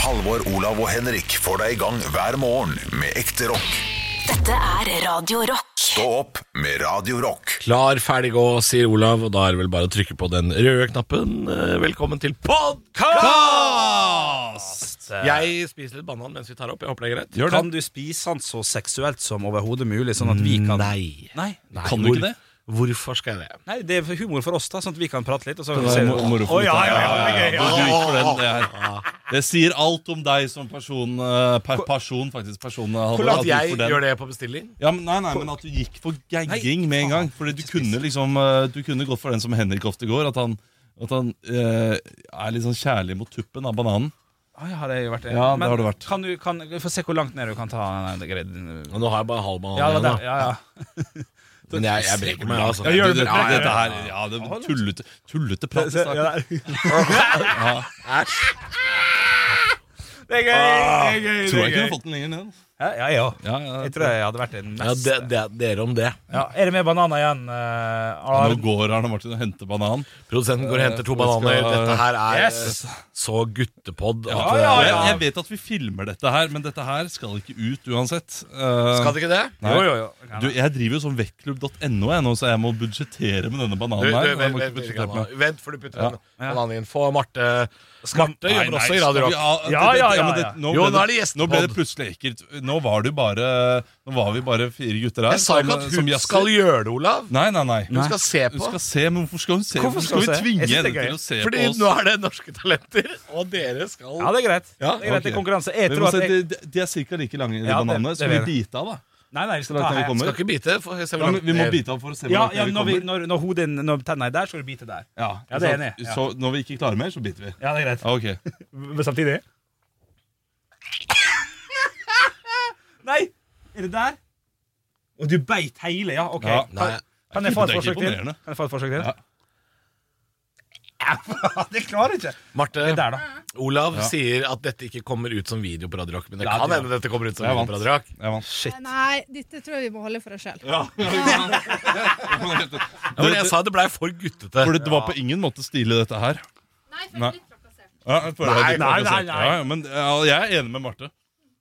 Halvor, Olav og Henrik får deg i gang hver morgen med ekte rock. Dette er Radio Rock. Stå opp med Radio Rock. Klar, ferdig, gå, sier Olav, og da er det vel bare å trykke på den røde knappen. Eh, Velkommen til podkast! Jeg spiser litt banan mens vi tar opp. Jeg håper det er greit. Kan du spise den så seksuelt som overhodet mulig, sånn at vi kan Nei. Nei. Nei. Kan du ikke det? Hvorfor skal jeg det? Nei, det er humor for oss, da, sånn at vi kan prate litt. Og så Det er mo- moro for ja, ja, ja, det ja. Du den, det, her. det sier alt om deg som person. eh, Per person, faktisk. Person, eh, Halvor, At jeg den- gjør det på bestilling? Ja, men, nei, nei, men at du gikk for gagging med en gang. Fordi du kunne liksom eh, Du kunne gått for den som Henrik ofte går. At han, at han eh, er litt sånn kjærlig mot tuppen av bananen. Ah, ja, har jeg vært det. Ja, det har det vært. Kan du, kan, vi får se hvor langt ned du kan ta den greien. Nå har jeg bare halv banan Ja, igjen, var Ja, ja. Men jeg, jeg brekker meg, altså. Jeg gjør det. det, Ja, dette her Ja, det tullete, tullete prat. Æsj. Ja, Det er gøy! Det er gøy, Tror jeg er kunne fått den lenger ned. Ja, ja, ja. Ja, ja, Jeg tror jeg hadde vært den Ja, mest det, det, dere om det. ja, Er det med bananer igjen? Uh, nå går Arne Martin og henter banan. Produsenten går og henter to Eh, skal- bananer. Dette her er Yes. eh, så guttepod. Ja, Ja, ja, Jeg, jeg vet at vi filmer dette her, men dette her skal ikke ut uansett. Uh, Skal det ikke det? Nei. Jo, jo, jo. Du, jeg driver jo som vektklubb.no, jeg nå, så jeg må budsjettere med denne Du, bananen du, her. vent, Jeg må vent, vent, vent, vent, for du putter Ja. den bananen inn. Få Marte Marte jobber også i Radio Rock. ja, Ja, ja, ja, ja. Nå Jo, ble nå er det det, nå ble det plutselig ekkelt. Nå var det bare Nå var vi bare fire gutter her. Jeg sa ikke at hun skal gjøre det, Olav. Nei, nei, nei. Hun skal se Hun på. skal se, men hvorfor skal hun se? Hvorfor skal vi hun tvinge henne til å se på oss? Fordi nå er det Norske Talenter, og dere skal Ja, det er greit. Det er greit, det er konkurranse. Jeg tror at jeg... de, er ca. like lange, de bananene. Skal vi bite av, da? Nei, nei, vi skal ta ned vi her. Skal ikke bite. For, se hvor Ja, vi må bite av for å se hvor Ja, langt ja ned vi vi, kommer. når, når, hodet, når tenna er der, så skal du bite der. Ja, Ja, det er enig, ja. Så når vi ikke klarer mer, så biter vi. Ja, det er greit. Ja, ok. Men samtidig Nei! Er det der? Og du beit hele, ja? Ok. Ja. Nei, Kan jeg få et forsøk til? Kan jeg få et forsøk til? Ja. Det klarer ikke. Marte, Det er der, da. Olav sier at dette ikke kommer ut som video på Radio Rock. Men det Ja, kan det- hende dette kommer ut som video på Radio Rock. Jeg vant. Shit. Nei, dette tror jeg vi må holde for oss sjøl. Ja, men jeg sa det blei for guttete. For det, det var på ingen måte stilig, dette her. Nei, for Nei. litt trakassert. Ja, Nei, nei, nei, nei. Ja, ja, men ja, jeg er enig med Marte.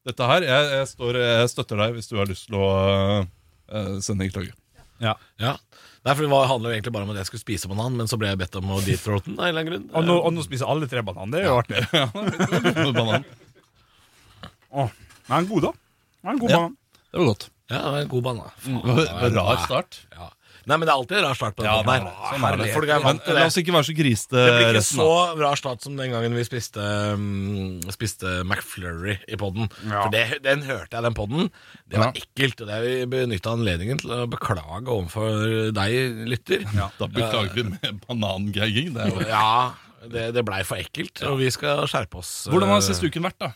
Dette her, jeg, jeg, står, jeg støtter deg hvis du har lyst til å uh, sende en klage. Ja. Ja. Nei, for Det var- handler jo egentlig bare om at jeg skulle spise banan, men så ble jeg bedt om å deep throaten. av en eller annen grunn. Og nå, og nå spiser alle tre banan. Det er jo artig. Banan. Åh, Den er god, da. Den er en god Ja. banan. Det var godt. Ja, det var en god banan. Faen, Det det var en Rar start. Ja. Nei, men det er alltid en rar start på den Ja, podden her. er- sånn er det. Folk er vant til la oss ikke være så grisete Det blir ikke resten. så da. rar start som den gangen vi spiste, um, spiste McFlurry i podden. Ja. For det, den hørte jeg, den podden. Det var Ja. ekkelt. Og det vi benytta anledningen til å beklage overfor deg, lytter. Da beklager vi med banangagging. Det Ja, det, det blei for ekkelt, og vi skal skjerpe oss. Hvordan har siste uken vært, da?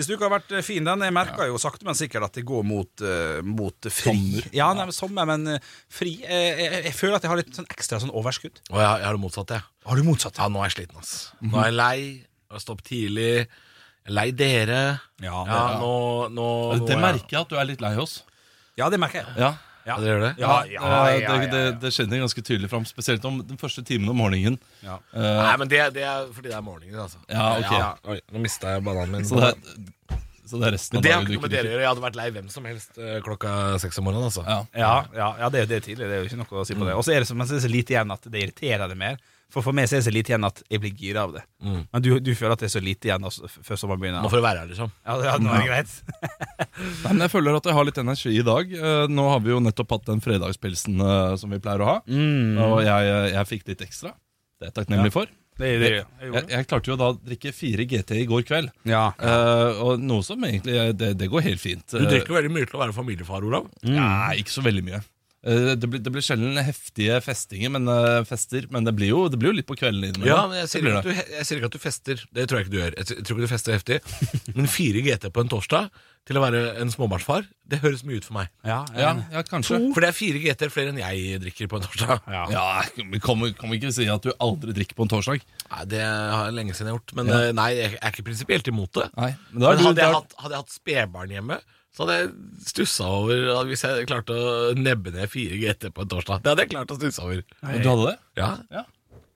Siste uka har vært eh, fin. den Jeg merker jo sakte, men sikkert at det går mot, uh, mot fri. Sommer. Ja, nei, men sommer, men uh, fri. Uh, jeg, jeg føler at jeg har litt sånn ekstra sånn overskudd. Å, jeg, jeg har det motsatte, jeg. Har du motsatt? Ja, nå er jeg sliten, ass. Nå er jeg lei. Jeg har stått tidlig. Jeg er lei dere. Ja, Ja, nå, nå, nå Det er- merker jeg at du er litt lei oss. Ja, det merker jeg. Ja, Ja, det gjør det? Ja, ja, ja, det, ja, det, det, det skinner ganske tydelig fram, spesielt om den første timen om morgenen. Ja. Eh, Nei, men det, det er fordi det er morgenen, altså. Ja, ok. Oi, nå mista jeg bananen min. så, det er, så det er resten av det har ikke du noe med ikke dere å gjøre. Jeg hadde vært lei hvem som helst eh, klokka seks om morgenen. altså Ja. Ja, ja, ja det, det er tidlig. Det er jo ikke noe å si på det. Og så er det som men så er så lite igjen at det irriterer det mer. For for meg så er det så lite igjen at jeg blir gira av det. Mm. Men du, du føler at det er så lite igjen altså, før sommeren begynner? Nå får du være her, liksom. Ja, det, hadde er greit. Nei, men jeg føler at jeg har litt energi i dag. Eh, Nå har vi jo nettopp hatt den fredagspilsen eh, som vi pleier å ha. Og jeg, jeg fikk litt ekstra. Det er jeg takknemlig for. Det, det, jeg, Jeg, jeg klarte jo da å drikke fire GT i går kveld. ja. Uh, og noe som egentlig det, det går helt fint. Du drikker veldig mye til å være familiefar, Olav. Nei, ikke så veldig mye. Eh, det, blir, det blir sjelden heftige festinger, men, eh, fester, men det blir, jo, det blir jo litt på kvelden Innom, Ja, men jeg sier, ikke at du, jeg sier ikke at du fester. Det tror jeg ikke du gjør. Jeg tror ikke du fester heftig. Men fire GT på en torsdag til å være en småbarnsfar, det høres mye ut for meg. Ja, Ja, ja, kanskje. For det er fire GT-er flere enn jeg drikker på en torsdag. ja. Ja, vi kan, kan vi ikke si at du aldri drikker på en torsdag? Nei, Det har jeg lenge siden jeg har gjort. Men Ja. eh, nei, jeg er ikke prinsipielt imot det. Nei, men Men da du, hadde, jeg hatt, hadde jeg hatt spedbarn hjemme, så hadde jeg stussa over hvis jeg klarte å nebbe ned fire GT på en torsdag. Det hadde jeg klart å stusse over. du hadde det? Ja, Ja.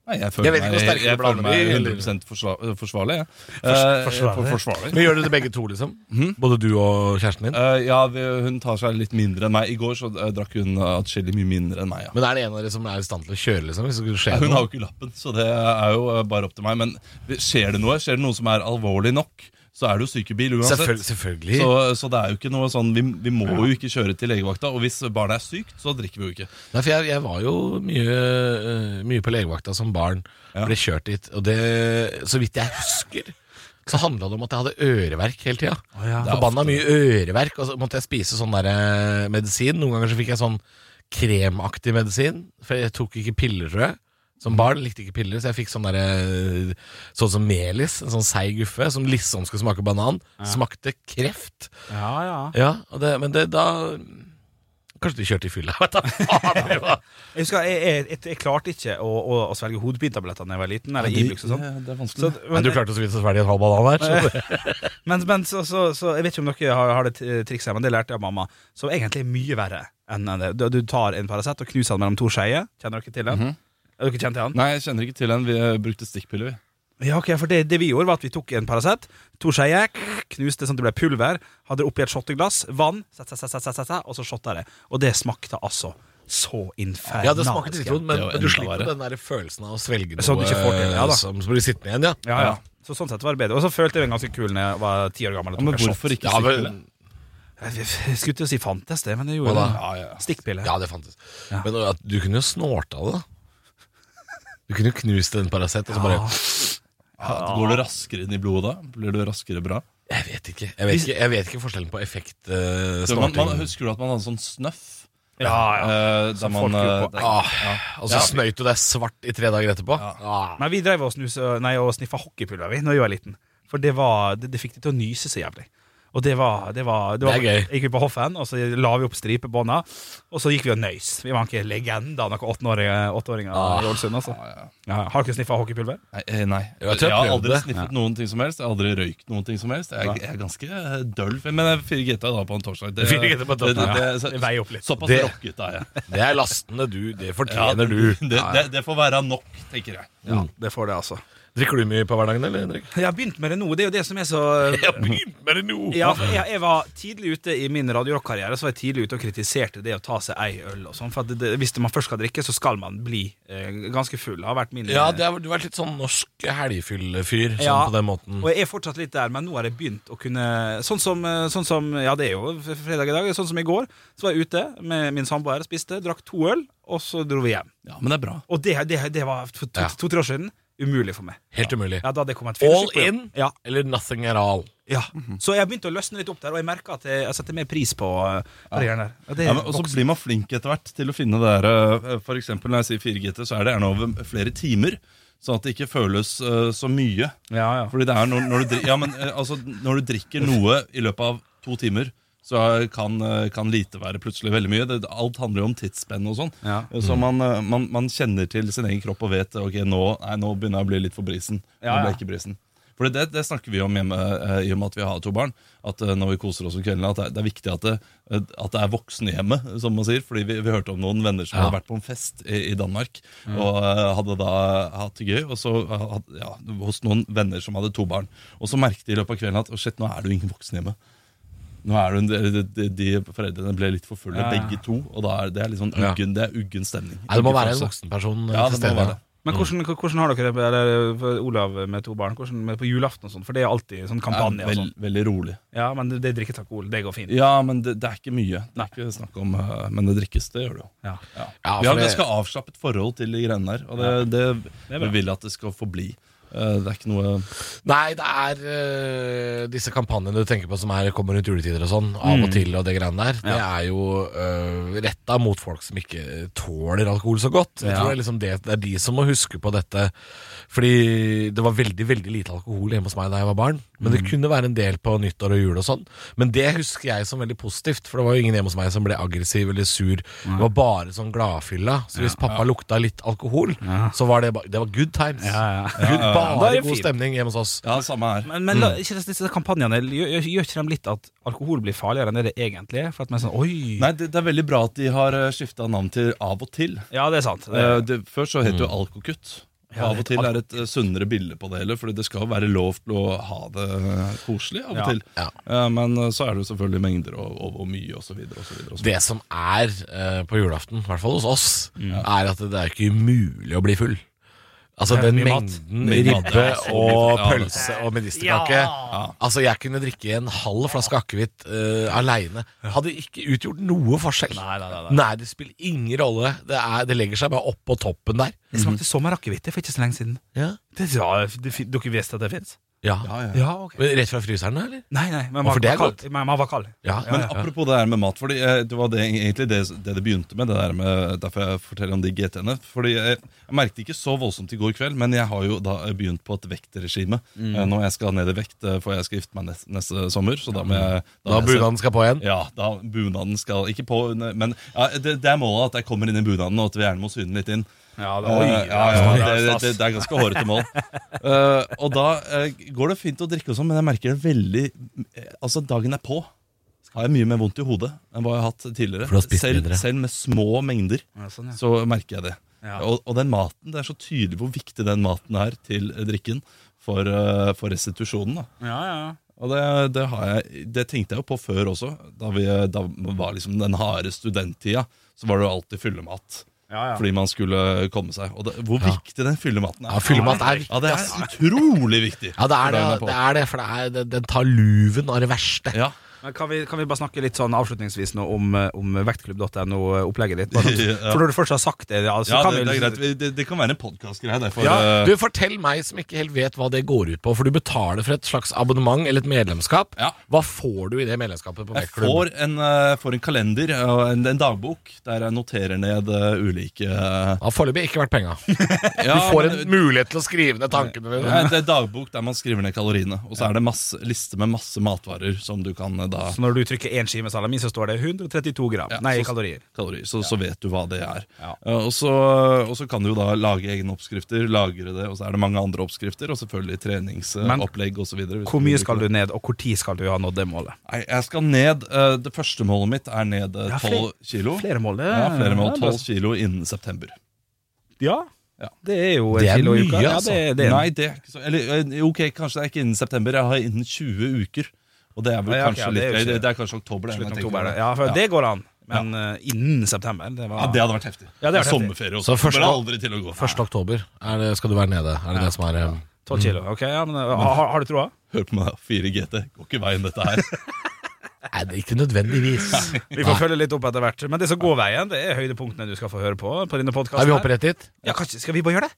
Nei, jeg Jeg føler vet ikke meg, hvor sterke jeg, du føler meg 100 forsvar, forsvarlig. Ja. Fors- Eh, forsvarlig. for- forsvarlig. Men gjør dere det begge to, liksom? Både du og kjæresten din? Uh, ja, vi, hun tar seg litt mindre enn meg. I går så uh, drakk hun atskillig mye mindre enn meg. Ja. Men er det en av dere som er i stand til å kjøre, liksom? Ja, hun har jo ikke lappen, så det er jo uh, bare opp til meg. Men skjer det noe, skjer det noe som er alvorlig nok, så er det jo sykebil uansett. Selvfølgelig. selvfølgelig. Så, så det er jo ikke noe sånn vi, vi må jo ikke kjøre til legevakta. Og hvis barnet er sykt, så drikker vi jo ikke. Nei, for jeg, jeg var jo mye, eh, mye på legevakta som barn. Ja. Ble kjørt dit. Og det, så vidt jeg husker, så handla det om at jeg hadde øreverk hele tida. ja. Forbanna mye øreverk. Og så måtte jeg spise sånn der eh, medisin. Noen ganger så fikk jeg sånn kremaktig medisin. For jeg tok ikke piller, tror jeg. Som barn likte ikke piller, så jeg fikk sånn derre Sånn som melis, en sånn seig guffe, som liksom skulle smake banan. Smakte kreft. Ja, ja. Ja, og det, men det da Kanskje de kjørte i fylla. Vet du faen, det var- Jeg, husker, jeg, jeg, jeg, jeg klarte ikke å, å, å svelge hodepinetabletter da jeg var liten. Eller det, Ibux og sånn. er Men men, du klarte så vidt å svelge en halv banan her. Så men, men så, så, så jeg vet ikke om dere har, har det trikset, men det lærte jeg av mamma. Som egentlig er mye verre enn det. Du, du tar en Paracet og knuser den mellom to skeier. Kjenner dere til den? Er dere kjent til han? Nei, jeg kjenner ikke til den. Vi eh, brukte stikkpiller, vi. Ja, ok, for det, det vi gjorde var at vi tok en Paracet, to skeier, knuste sånn at det ble pulver, hadde det oppi et shotteglass, vann, set, set, set, set, set, set, set, og så shotta det. Og det smakte altså så infernalsk. Ja, det smaker sitron, men, Det er jo men du enda slipper verre. den der følelsen av å svelge noe du ikke får til, ja da. som som blir sittende igjen, ja. Ja, ja. Så sånn sett var det bedre. Og så følte jeg meg ganske kul når jeg var ti år gammel. og Ja, men tok en hvorfor ikke Ja, stikkpiller? men, Jeg, jeg skulle til å si fantes det, men jeg Hva gjorde da? det. Ja, ja. Stikkpille. ja, det fantes. Ja. Men at du kunne jo snorta det, da. Du kunne jo knust en Paracet, og så bare Ja, Går det raskere inn i blodet da? Blir det raskere bra? Jeg vet ikke. Jeg vet ikke, jeg vet ikke forskjellen på effekt uh, man, man, husker du at man hadde sånn snøff? Ja, ja. Uh, der man, uh, eh, der- Ah, og så snøyt du deg svart i tre dager etterpå. Ah. Men vi drev og, snus, nei, og sniffa hockeypulver vi, Når jeg var liten. For det, var, det, det fikk de til å nyse så jævlig. Og det var Det, var, det, var, Det gøy. Gikk vi på hoffen, og så la vi opp stripebånda, og så gikk vi og nøys. Vi var ikke legender, noen åtteåringer Ah. i Ålesund. Altså. Ah, ja. Ja, har dere sniffa hockeypulver? Nei, eh, nei. Jeg Jeg, jeg har aldri det. sniffet noen ting som helst. Jeg har aldri røykt noen ting som helst. Jeg, jeg er ganske eh, døll. Men jeg fyrer 4 da på en torsdag. Det, 4 på en torsdag, det, det, Det det, veier opp litt. Såpass Det- rocket er jeg. Det er lastende, du. Det Ja, fortjener du. Det, det, det får være nok, tenker jeg. Ja, det får det, altså. Drikker du mye på hverdagen, eller, Henrik? Jeg har begynt med det nå. Det er jo det som er så Jeg har begynt med det nå! Ja, for jeg, jeg var tidlig ute i min radiorock-karriere Så var jeg tidlig ute og kritiserte det å ta seg ei øl. og sånn For at det, Hvis man først skal drikke, så skal man bli eh, ganske full. Det har vært min Ja, det har, du har vært litt sånn norsk helgefyllefyr, sånn Ja, på den måten. Og jeg er fortsatt litt der, men nå har jeg begynt å kunne Sånn som, eh, sånn som Ja, det er jo fredag i dag. Sånn som i går. Så var jeg ute med min samboer, spiste, drakk to øl, og så dro vi hjem. Ja, Men det er bra. Og det, det, det var to-tre to-tre år siden umulig for meg. Helt umulig. Ja, da hadde jeg kommet All på in Ja, eller nothing at all. ja. Så jeg begynte å løsne litt opp der, og jeg merka at jeg, jeg setter mer pris på, uh, på der. Og, det Ja, men, og så voksen. blir man flink etter hvert til å finne det der uh, For eksempel når jeg sier 4 GT, så er det gjerne over flere timer. Sånn at det ikke føles uh, så mye. ja, ja. Fordi det er når, når, du, ja, men, altså, når du drikker noe i løpet av to timer, så kan, eh, kan lite være plutselig veldig mye. Det, alt handler jo om tidsspenn og sånn. Ja. Så man, eh, man, man kjenner til sin egen kropp og vet ok, nå, nei, nå begynner jeg å bli litt for brisen. Ja, ja. ikke brisen. For det, det snakker vi om hjemme eh, i og med at vi har to barn. At når vi koser oss om kveldene, at det, det er viktig at det, at det er voksenhjemme, som man sier. Fordi vi, vi hørte om noen venner som Ja. hadde vært på en fest i, i Danmark og eh, hadde da hatt det gøy. Og så had- ja, hos noen venner som hadde to barn. Og så merket de i løpet av kvelden at å shit, nå er det jo ingen voksen hjemme. Nå er hun, de, de, de foreldrene ble litt for fulle, Ja, begge to. Og da er det er litt sånn Ja. uggen, det er uggen stemning. Ja, det må være en voksenperson Ja, til stede. Men hvordan, hvordan har dere det eller, Olav med to barn? Hvordan, med på julaften og sånn? For det er alltid sånn kampanje Ja, veld, sånn. veldig rolig. Ja, men det, det drikkes alkohol. Det går fint. Ja, men det, det er ikke mye. Det er ikke snakk om, eh, Men det drikkes, det gjør det jo. Ja. Ja. Ja, Vi har et ganske avslappet forhold til de greiene der, og det, det, Det vi vil at det skal forbli. Eh, Det er ikke noe Nei, det er øh, disse kampanjene du tenker på som er, kommer rundt juletider og sånn, av Mm. og til og det greiene der, det er jo øh, retta mot folk som ikke tåler alkohol så godt. Jeg tror det er, liksom det, det er de som må huske på dette. Fordi det var veldig veldig lite alkohol hjemme hos meg da jeg var barn. Men Mm. det kunne være en del på nyttår og jul og sånn. Men det husker jeg som veldig positivt, for det var jo ingen hjemme hos meg som ble aggressiv eller sur. Det var bare sånn gladfylla. Så hvis pappa lukta litt alkohol, så var det, bare det var good times. Ja, ja. Good, bare god stemning hjemme hos oss. Ja, samme her. Men, men la, ikke disse, kampanjene gjør, ikke de litt at alkohol blir farligere enn det det egentlig er? For at man er sånn, oi Nei, det, det er veldig bra at de har skifta navn til Av og til. Ja, det er sant. Det, Eh, det, før så het det jo Alkokutt. Og av og til er et eh, sunnere bilde på det hele, Fordi det skal jo være lov til å ha det koselig av og Ja. til. Ja. Eh, Men eh, så er det jo selvfølgelig mengder og, og og mye osv. Det som er eh, på julaften, i hvert fall hos oss, Mm. er at det er ikke umulig å bli full. Altså den mengden ribbe og pølse og medisterkake Altså Jeg kunne drikke en halv flaske akevitt uh, aleine. Hadde ikke utgjort noe forskjell. Nei, nei, nei, nei. det spiller ingen rolle. Det, er, det legger seg bare oppå toppen der. Det smakte sommerakevitt for ikke så lenge siden. Ja, Det, ja, det, dere visste at det fins? Ja. Ja, ja. Ja, ok. Men Rett fra fryseren, da, eller? Nei, nei, men Å, for det er var kald. godt. Men man var kald. Ja, Men ja, ja. apropos det her med mat, fordi eh, det var det, egentlig det, det det begynte med. Det der med Derfor jeg forteller om de GT-ene. Fordi jeg, jeg merket ikke så voldsomt i går kveld, men jeg har jo da begynt på et vektregime. Mm. Eh, Når jeg skal ned i vekt, eh, for jeg skal gifte meg neste, neste sommer. Så da må jeg Da jeg bunaden skal på igjen. Ja, da bunaden skal Ikke på, men ja, det, det er målet at jeg kommer inn i bunaden, og at vi gjerne må syne litt inn. Ja, det, Eh, oi, ja, ja, det det, er det, er ganske hårete mål. Uh, og da uh, går det fint å drikke, og sånn, men jeg merker det veldig Altså, dagen er på. Har jeg mye mer vondt i hodet enn hva jeg har hatt tidligere. Har selv, selv med små mengder Ja, sånn, ja. så merker jeg det. Ja. Og, og den maten, det er så tydelig hvor viktig den maten er til drikken for, uh, for restitusjonen. da Ja, ja, ja. og det, det, har jeg, det tenkte jeg jo på før også. Da vi da var liksom den harde studenttida, så var det jo alltid fyllemat. Ja, ja. Fordi man skulle komme seg. Og det, hvor Ja. viktig den fyllematen er. Ja, fyllemat er viktig. Ja, det er utrolig viktig. Ja, det er det, det, er det for det er, det, den tar luven av det verste. Ja. Men kan, vi, kan vi bare snakke litt sånn avslutningsvis nå om, eh, om vektklubb.no-opplegget ditt? Bare sånn, Ja. For når du først har sagt det, ja, Ja, kan det, vi det greit. Det, det kan være en podkastgreie. Ja, eh, Du, Fortell meg som ikke helt vet hva det går ut på, for du betaler for et slags abonnement eller et medlemskap. Ja. Hva får du i det medlemskapet på Jeg Vektklubb? får en, uh, får en kalender og en, en dagbok der jeg noterer ned uh, ulike eh, Har foreløpig ikke vært penga. ja, Du får men- en mulighet til å skrive ned tankene Ja, dine. det er dagbok der man skriver ned kaloriene. Og så er det masse, liste med masse matvarer som du kan eh, da Så når du trykker én skive salami, så står det 132 gram. Ja, Nei, så- kalorier. kalorier, så, så vet du hva det er. Ja. Eh, og, så, og så kan du jo da lage egne oppskrifter, lagre det, og så er det mange andre oppskrifter, og selvfølgelig treningsopplegg osv. Hvor mye skal du ned, og tid skal du ha nådd det målet? Nei, jeg skal ned eh, Det første målet mitt er ned eh, 12 flere- kilo. Flere mål, det Ja, flere mål. 12 kilo innen september. Ja, Ja. det er jo en kilo i mye, uka. Ja, altså. det, det er Nei, det er ikke så Eller eh, ok, kanskje det er ikke innen september. Jeg har innen 20 uker. Og det er vel Ja, kanskje kanskje ja, det litt er jo det, ikke- det er kanskje oktober. det, oktober. det. Ja, for Ja. det går an. Men eh, innen september det var, Ja, det hadde vært heftig. Ja, det hadde vært Sommerferie også. Så første- aldri til å gå. 1. oktober er det, skal du være nede. Er det det som er um... 12 kilo. Ok, ja, men eh, har, har du troa? Hør på meg, 4 GT. Går ikke veien, dette her. Nei, det er ikke nødvendigvis. Vi får følge litt opp etter hvert. Men det som går veien, det er høydepunktene du skal få høre på. På denne podcasten Er vi hopper rett dit? Ja, kanskje, skal vi bare gjøre det?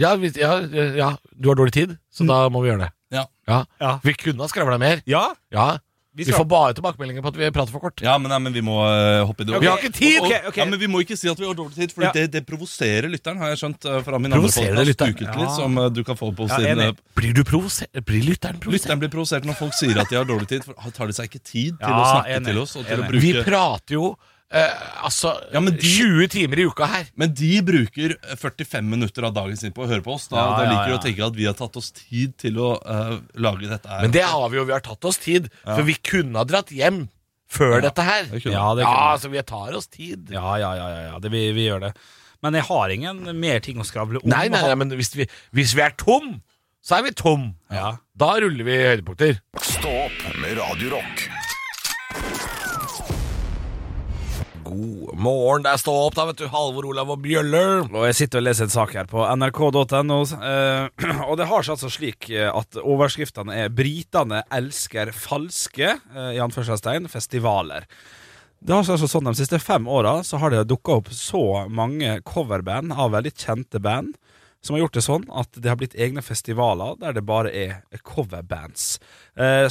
Ja, vi, ja, ja, du har dårlig tid, så da må vi gjøre det. Ja. Ja. Ja. Vi kunne ha skravla mer. Ja? Ja. Vi Vi, får bare tilbakemeldinger på at vi prater for kort. Ja, men, nei, men vi må eh, hoppe i det. Ok, Vi har ikke tid! Ok, ok. Ja, men Vi må ikke si at vi har dårlig tid, for Ja. det, det provoserer lytteren. Har jeg skjønt eh, fra min Provoserer andre podcast, lytteren? Ukentlig, Ja. som eh, du kan få på Ja, siden. enig. eh, Blir du provosert? Blir lytteren provosert? Lytteren blir provosert når folk sier at de har dårlig tid. For tar de seg ikke tid til Ja, å snakke enig. til oss? Og til å Enig. bruke Vi prater jo eh, altså Ja, men de- 20 timer i uka her. Men de bruker 45 minutter av dagen sin på å høre på oss. Da, Ja, da liker de ja. å tenke at vi har tatt oss tid til å uh, lage dette her. Men det har vi jo. Vi har tatt oss tid. For vi kunne ha dratt hjem før dette her. Det Ja, det Ja, altså vi tar oss tid. ja, ja, ja, ja, ja. Det, vi, vi gjør det. Men jeg har ingen mer ting å skravle om. Nei, nei, nei, men hvis vi, hvis vi er tom, så er vi tom. Ja. Da ruller vi høydepunkter. Stå opp med Radio God morgen, det er stå opp da, vet du. Halvor Olav og Bjøller. Og jeg sitter og leser en sak her på nrk.no, eh, og det har seg altså slik eh, at overskriftene er 'Britene elsker falske' eh, i anførselstegn, festivaler. Det har altså sånn De siste fem åra har det dukka opp så mange coverband av veldig kjente band som har gjort det sånn at det har blitt egne festivaler der det bare er coverbands.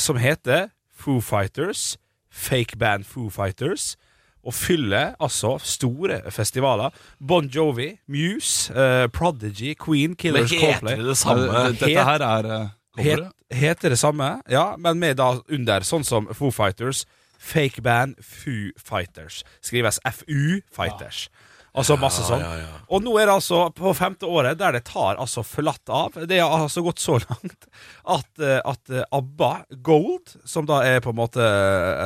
Som heter Foo Fighters, Fake Band Foo Fighters, og fyller altså store festivaler. Bon Jovi, Muse, uh, Prodigy, Queen, Men Killers, heter Coldplay. det det samme? Eh, Dette her er uh, Het, heter det samme, ja, men med da under, sånn som Foo Fighters. Fake band Foo Fighters. Skrives FU Fighters. Altså masse sånn. ja, ja. Og nå er det altså på femte året der det tar altså flatt av. Det har altså gått så langt at, eh, at eh, ABBA Gold, som da er på en måte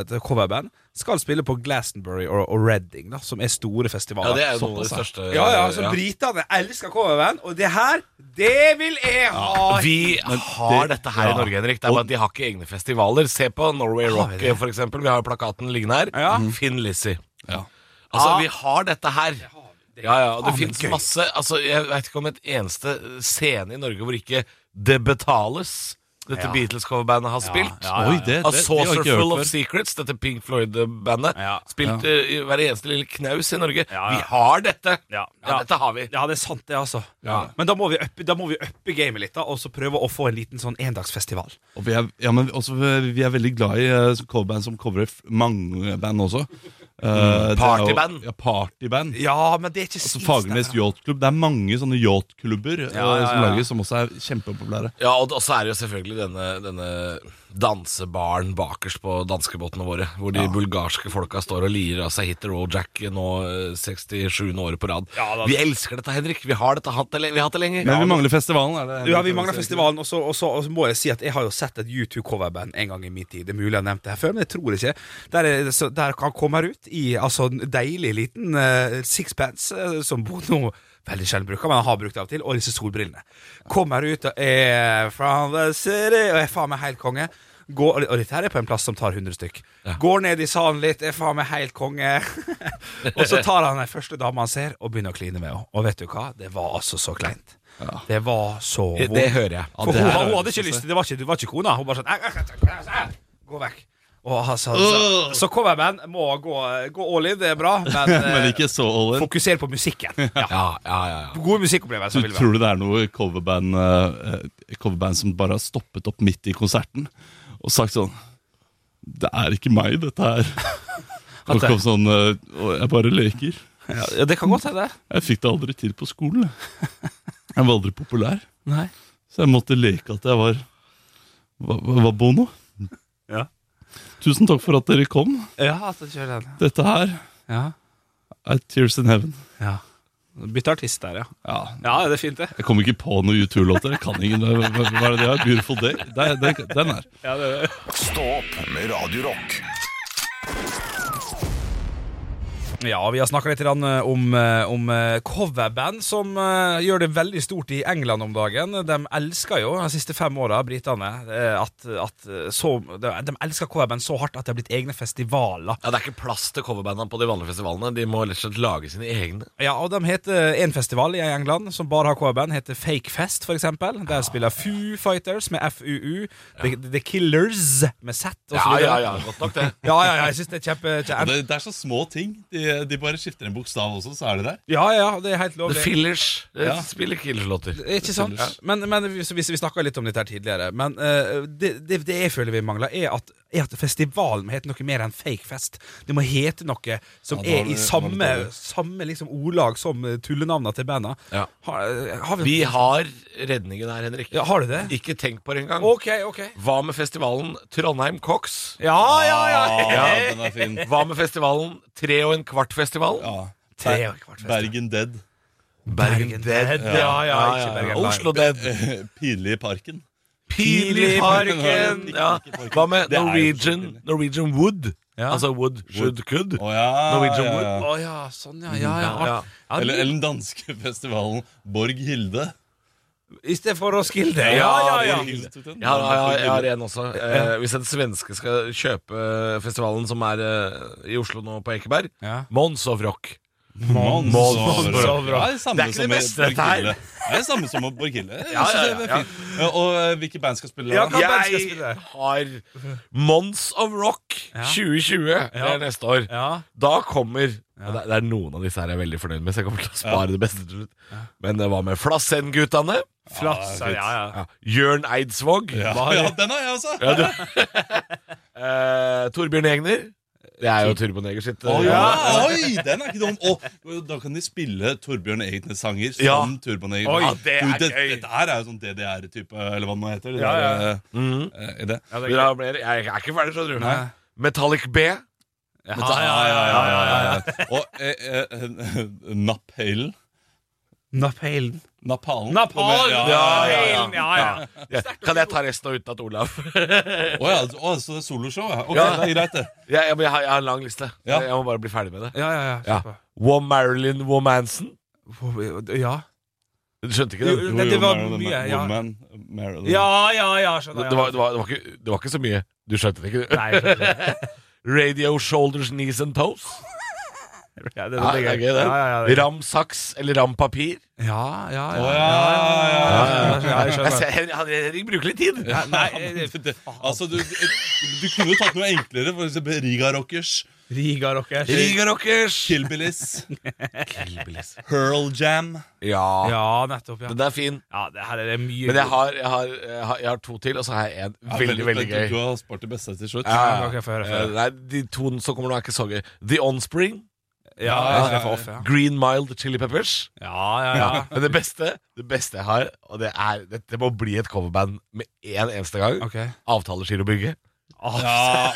et coverband, skal spille på Glastonbury og, og Reading, da, som er store festivaler. Ja, det er jo noen av de største Ja, ja, så Britene elsker coverband, og det her, det vil jeg ha! Vi har dette her i. Norge, Henrik. Det er bare at de har ikke egne festivaler. Se på Norway Rock, for eksempel. Vi har jo plakaten liggende her. Ja. Finn Lizzie. Ja. Altså, vi har dette her. Ja, ja, og det fins masse Altså, Jeg vet ikke om et eneste scene i Norge hvor ikke det betales. Dette Ja. Beatles-coverbandet har spilt. ja, ja, Oi, det, A det, det har Saucer ikke Full of. Secrets, dette Pink Floyd-bandet, Ja. spilt eh, i hver eneste lille knaus i Norge. Ja, ja. Vi har dette! Ja, Ja, ja. dette har vi. Ja, det er sant, det, altså. Ja. Men da må vi uppe, gamet litt, da, og så prøve å få en liten sånn endagsfestival. Og vi er, ja, men også, vi er veldig glad i uh, coverband som coverer mange band også. Eh, jo- Partyband. Ja, partyband. Ja, men det er ikke Altså Fagernes yachtklubb. Det er mange sånne yachtklubber ja, Ja, ja, som lages, som også er kjempepopulære. Ja, og så er det jo selvfølgelig denne, denne dansebaren bakerst på danskebåtene våre, hvor de bulgarske folka står og lirer av seg Hit the Road Jack nå eh, 67. året på rad. Ja, da- vi elsker dette, Henrik. Vi har dette hatt det, vi har hatt det lenge. Men vi mangler festivalen. Er det, Ja, vi mangler festivalen, og så, og, så, og så må jeg si at jeg har jo sett et U2-coverband en gang i min tid. Det er mulig jeg har nevnt det her før, men jeg tror ikke. Der, er, så, der han kommer ut i altså, en deilig liten uh, sixpence, uh, som Bono veldig sjelden bruker, men han har brukt det av og til, og disse solbrillene. Kommer ut og er from the city, og er faen meg helt konge. Går, og dette her er på en plass som tar 100 stykk. Går ned i salen litt, er faen meg helt konge. og så tar han den første dama han ser, og begynner å kline med henne. Og vet du hva? Det var altså så kleint. Det var så Det, det hører jeg. for det hun, hun hadde ikke lyst til det. Var ikke, det var ikke kona. Hun bare sånn «Æ, æ, æ, æ, Gå vekk. Altså, så, så coverband må gå, gå all in, det er bra, men, Men eh, ikke så all in. fokuser på musikken. Ja. Ja, ja, ja, ja. Gode musikkopplevelser. Tror du det er noe coverband, eh, coverband som bare har stoppet opp midt i konserten og sagt sånn Det er ikke meg, dette her. Og kom sånn Og Jeg bare leker. Ja, det kan godt hende. Jeg fikk det aldri til på skolen. jeg. Var aldri populær. Nei. Så jeg måtte leke at jeg var var, var Bono? Ja. Tusen takk for at dere kom. Ja, at du kjører den. Dette her Ja. er Tears in Heaven. ja. Bytte artist der, ja. Ja, Ja, det er fint, det. Jeg kom ikke på noen U2-låter. Jeg kan ingen. Hva er det det er? Beautiful Day? Den er. Ja, det, er det. Stå opp med Radio Ja, vi har snakka litt eh, om, eh, om eh, coverband som gjør det veldig stort i England om dagen. De elsker jo de siste fem åra, britene, at, at så, de, elsker coverband så hardt at det har blitt egne festivaler. Ja, Det er ikke plass til coverbandene på de vanlige festivalene. De må rett og slett lage sine egne. Ja, og de heter En festival i England som bare har coverband, heter Fakefest, eksempel. Der spiller Foo Fighters med FUU, The, The Killers med Z Ja, ja, ja, godt nok det. Ja, ja, ja, jeg synes det er kjempe... Kjempe det, det er så små ting. De, de bare skifter en bokstav også, så er de der. ja, ja, det er helt The lovlig. Fillers eh, Ja. spiller Killers-låter. Ikke sant? Men, men vi, vi, vi snakka litt om dette her tidligere. Men eh, det, det, det jeg føler vi mangler, er at, er at festivalen må hete noe mer enn fakefest. Det må hete noe som Ja, er i samme, samme liksom ordlag som eh, tullenavna til banda. Ja. Har, har vi, Vi har redningen her, Henrik. ja, Har du det? Ikke tenk på det engang. OK, OK. Hva med festivalen Trondheim Cox? Ja, ja, ja! Ja, den er fin. Hva med festivalen Tre og en kvart-festival? Ja. Tre og en kvart festival. Bergen Dead. Bergen Dead. Ja, ja, ikke Bergen Oslo Dead. Pinlig i parken. Pil i parken. Ja. Hva med Norwegian, Norwegian Wood? Ja. Altså Wood should could. Oh, ja, Norwegian ja, Wood. ja. Å ja, sånn, ja. Ja, ja. Ja, ja. ja. Eller, den danske festivalen Borg Hilde. I stedet for Roskilde. Ja, ja, ja. Jeg har, en også. Eh, hvis en svenske skal kjøpe festivalen som er eh, i Oslo nå, på Ekeberg Ja. Mons of Rock. Mons Mons of of Rock. Rock. Det er samme Det er ikke det beste, dette her. Det er samme som Hilde. Ja, ja, ja. Ja, Og eh, hvilke band skal spille? Ja, band skal Jeg har Mons of Rock 2020. Det er neste år. Ja. Da kommer det, er Noen av disse her jeg er veldig fornøyd med, så jeg kommer til å spare det beste til slutt. Men det var med Flassen-guttene. Flass, ja, ja. Ja. Jørn Eidsvåg. Ja, ja, den har jeg også! Ja, du. uh, Torbjørn Egner. Det er jo Turboneger sitt. Å eh, ja, oi, den er ikke dum! Og, da kan de spille Torbjørn Egner-sanger som Ja. Torbjørn Egner. Oi, det er det, gøy. Dette her er jo sånn DDR-type, eller hva det nå heter. Det Ja, der, ja. eh, eh, er det. Vil du ha mer? Jeg er ikke ferdig, skjønner du. Nei. Metallic B. Ja, ja, ja, ja, ja, ja. Og eh, eh, Napalen. Napalen. Napalen. Napalen! Ja, ja, ja, ja. ja, ja. Ja, Kan jeg ta resten av utenat Olav Å ja, å, så det er soloshow? Ok, Ja. det er greit, det. ja, jeg, jeg, har, jeg har en lang liste. Ja. Jeg må bare bli ferdig med det. Ja, ja, ja. Wom Marilyn Womanson. Ja. Du skjønte ikke det? jo. Det- det var Marilyn- mye, ja. Woman, Marilyn. Ja, ja, ja, skjønner Det var, det, var, det, var ikke, det var ikke så mye. Du skjønte det ikke, du? Jeg. Radio Shoulders, Knees and Toes. Ja, det, det, det er gøy, det. Ram saks eller ram papir. ja, ja, ja, Henrik, bruker litt tid. Ja, Nei, altså, du, du, kunne jo tatt noe enklere. For eksempel Riga Rockers, Riga rockers. Riga Rockers. Killbillies, Killbillies. Hurl Jam. Ja. Ja, nettopp. Ja, Den er fin. ja det her er mye Men jeg har, jeg, har, jeg, har, jeg har to til, og så har jeg en Ja, veldig, veldig gøy. Du har spart det beste til slutt. Ja, Ja, Okay, høre, få Eh. Nei, de to som kommer nå, er ikke så gøy. The Onspring. Ja, Ja, ja, ja. Green Mild Chili Peppers. Ja, ja, ja. Men det beste det beste jeg har, og det er Dette må bli et coverband med én eneste gang. Ok. Avtalegirobygget. Ja,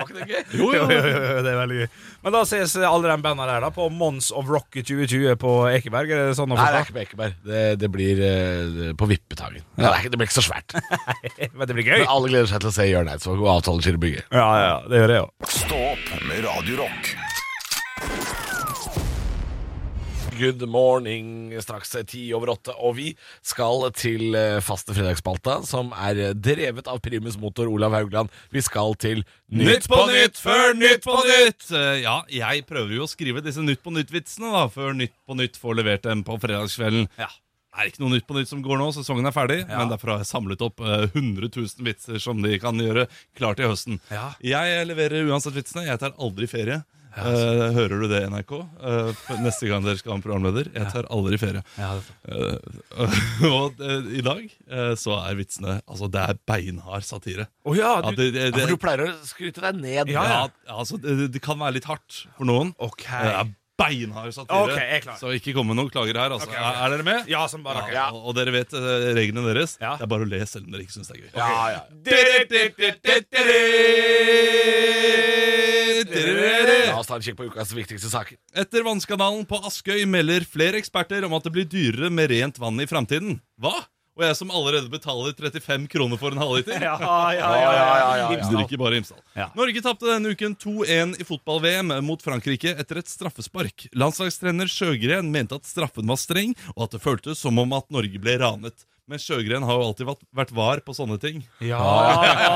Var ikke det gøy? Jo, jo, jo, jo, det er veldig gøy. Men da ses alle de bandene der da på Mons of Rock 2020 på Ekeberg? Er det sånn å Nei, det er ikke på Ekeberg. Det, det blir uh, på Vippetangen. Ja. Det, er ikke, det blir ikke så svært. Men det blir gøy. Men alle gleder seg til å se Jørn Eidsvåg og Avtalegirobygget. Ja, ja, det gjør jeg òg. Stå opp med Radio Good morning, straks ti over åtte. Og vi skal til eh, faste fredagsspalta, som er drevet av primus motor Olav Haugland. Vi skal til Nytt på nytt før Nytt på nytt! Eh, Ja, jeg prøver jo å skrive disse Nytt på nytt-vitsene da, før Nytt på nytt får levert dem på fredagskvelden. Ja. Det er ikke noe Nytt på nytt som går nå, sesongen er ferdig, men derfor har jeg samlet opp eh, 100 000 vitser som de kan gjøre klar til høsten. Ja. Jeg leverer uansett vitsene. Jeg tar aldri ferie. Eh, hører du det, NRK? Uh, neste gang dere skal ha en programleder. Jeg tar aldri ferie. Uh, og i dag så er vitsene Altså, det er beinhard satire. Oh, ja, Ja, du det, det, Ja, for du pleier å skryte deg ned. Ja, altså, det, det kan være litt hardt for noen. Okay. Det er beinhard satire. Ok, jeg klar. Så ikke kom med noen klager her. Altså. Okay, okay. Er, er dere med? Ja, som bare. Ja, og, og dere vet reglene deres. Ja. Det er bare å le selv om dere ikke syns det er gøy. Ja, ja. La oss ta en kikk på ukas viktigste saker. Etter vannskandalen på Askøy melder flere eksperter om at det blir dyrere med rent vann i framtiden. Hva? Og jeg som allerede betaler 35 kroner for en halvliter? Ja, ja, ja. ja, ja, ja. Drikker bare Imsdal. Ja. Norge tapte denne uken 2-1 i fotball-VM mot Frankrike etter et straffespark. Landslagstrener Sjøgren mente at straffen var streng, og at det føltes som om at Norge ble ranet. Men Sjøgren har jo alltid vært, vært var på sånne ting. Ja, ja, ja,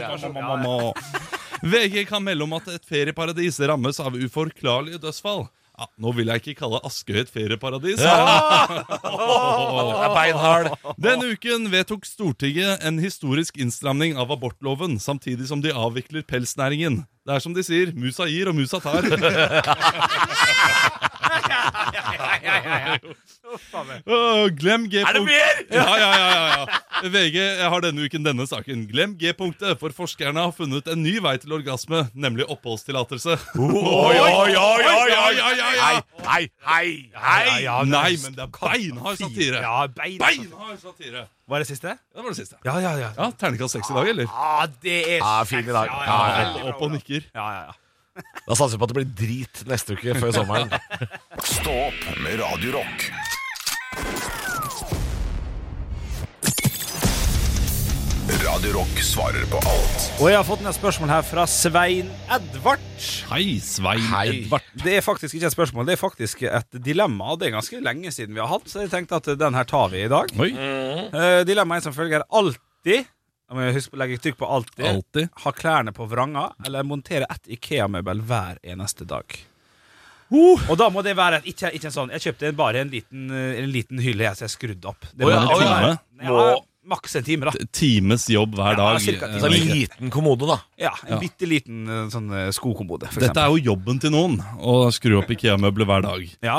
ja, Ja, VG kan melde om at et ferieparadis rammes av uforklarlige dødsfall. Ja, nå vil jeg ikke kalle Askøy et ferieparadis. Beinhard. Denne uken vedtok Stortinget en historisk innstramning av abortloven, samtidig som de avvikler pelsnæringen. Det er som de sier, musa gir og musa tar. Åh, glem G-punkt. Er det mer? Ja, ja, ja, ja, ja. VG har denne uken denne saken. Glem G-punktet, for forskerne har funnet en ny vei til orgasme, nemlig oppholdstillatelse. Oi, oi, oi, oi, oi, oi, oi, oi. Hei, hei, hei. Nei, men det er beinhard satire. Ja. Beinhard satire. Var det siste? Det var det siste. Ja, ja, ja. Ja, Terningkast seks i dag, eller? Ja, det er Ja, fin i dag. Ja, Ja, ja, Opp og nikker. Ja, ja, ja. Da satser vi på at det blir drit neste uke før sommeren. Stå opp med Radio Rock. Radio Rock svarer på alt Og jeg har fått et spørsmål her fra Svein Edvard. Hei, Svein Hei. Edvard. Det er faktisk ikke et spørsmål, det er faktisk et dilemma. Og det er ganske lenge siden vi har hatt, så jeg tenkte at den her tar vi i dag. Oi. Uh, dilemmaet er som følger. Alltid jeg må huske på å legge trykk på alltid. Alltid. Ha klærne på vranga, eller montere ett Ikea-møbel hver eneste dag. Og da må det være ikke, ikke en sånn Jeg kjøpte bare en liten, en liten hylle jeg som er skrudd opp. Det oh, ja, må å ja. ja, Maks en time, da. Times jobb hver Ja, dag. cirka Så en liten kommode, da. Ja, En bitte liten eh, sånn eh, skokommode, Dette eksempel. er jo jobben til noen, å skru opp Ikea-møbler hver dag. Ja,